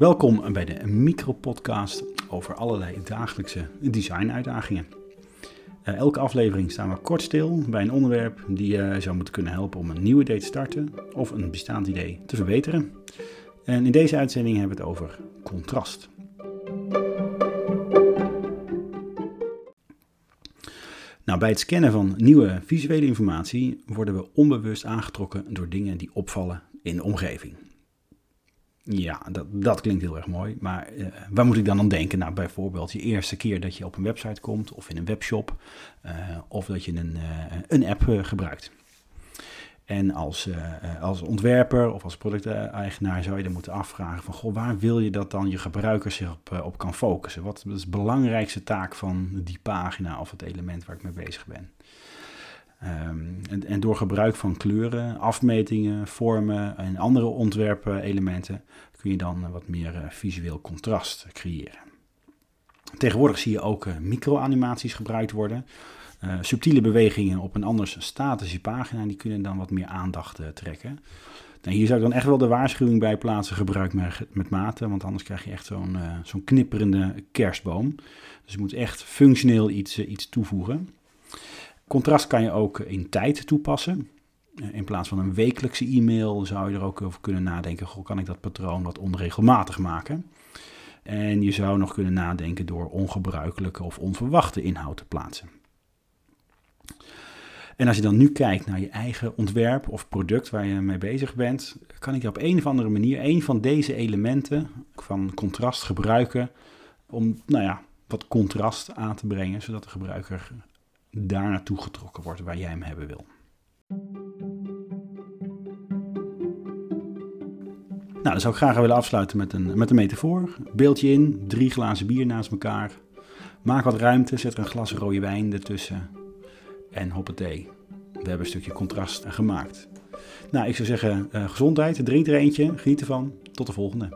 Welkom bij de micropodcast over allerlei dagelijkse design-uitdagingen. Uh, elke aflevering staan we kort stil bij een onderwerp die je zou moeten kunnen helpen om een nieuw idee te starten of een bestaand idee te verbeteren. En in deze uitzending hebben we het over contrast. Nou, bij het scannen van nieuwe visuele informatie worden we onbewust aangetrokken door dingen die opvallen in de omgeving. Ja, dat, dat klinkt heel erg mooi. Maar uh, waar moet ik dan aan denken? Nou, bijvoorbeeld je eerste keer dat je op een website komt of in een webshop uh, of dat je een, uh, een app gebruikt. En als, als ontwerper of als producteigenaar zou je dan moeten afvragen van, goh, waar wil je dat dan je gebruiker zich op, op kan focussen? Wat is de belangrijkste taak van die pagina of het element waar ik mee bezig ben? Um, en, en, door gebruik van kleuren, afmetingen, vormen en andere ontwerpelementen kun je dan wat meer uh, visueel contrast creëren. Tegenwoordig zie je ook uh, microanimaties gebruikt worden. Subtiele bewegingen op een anders statische pagina, die kunnen dan wat meer aandacht trekken. Nou, hier zou ik dan echt wel de waarschuwing bij plaatsen, gebruik met, met mate, want anders krijg je echt zo'n zo'n knipperende kerstboom. Dus je moet echt functioneel iets, iets toevoegen. Contrast kan je ook in tijd toepassen. Eh, in plaats van een wekelijkse e-mail zou je er ook over kunnen nadenken: goh, kan ik dat patroon wat onregelmatig maken? En je zou nog kunnen nadenken door ongebruikelijke of onverwachte inhoud te plaatsen. En als je dan nu kijkt naar je eigen ontwerp of product waar je mee bezig bent, kan ik je op een of andere manier een van deze elementen van contrast gebruiken om nou ja, wat contrast aan te brengen, zodat de gebruiker daar naartoe getrokken wordt waar jij hem hebben wil. Nou, dan zou ik graag willen afsluiten met een, met een metafoor. Beeld je in, drie glazen bier naast elkaar. Maak wat ruimte, zet er een glas rode wijn ertussen. En hoppatee, we hebben een stukje contrast gemaakt. Nou, ik zou zeggen, uh, gezondheid, drink er eentje, geniet ervan. Tot de volgende.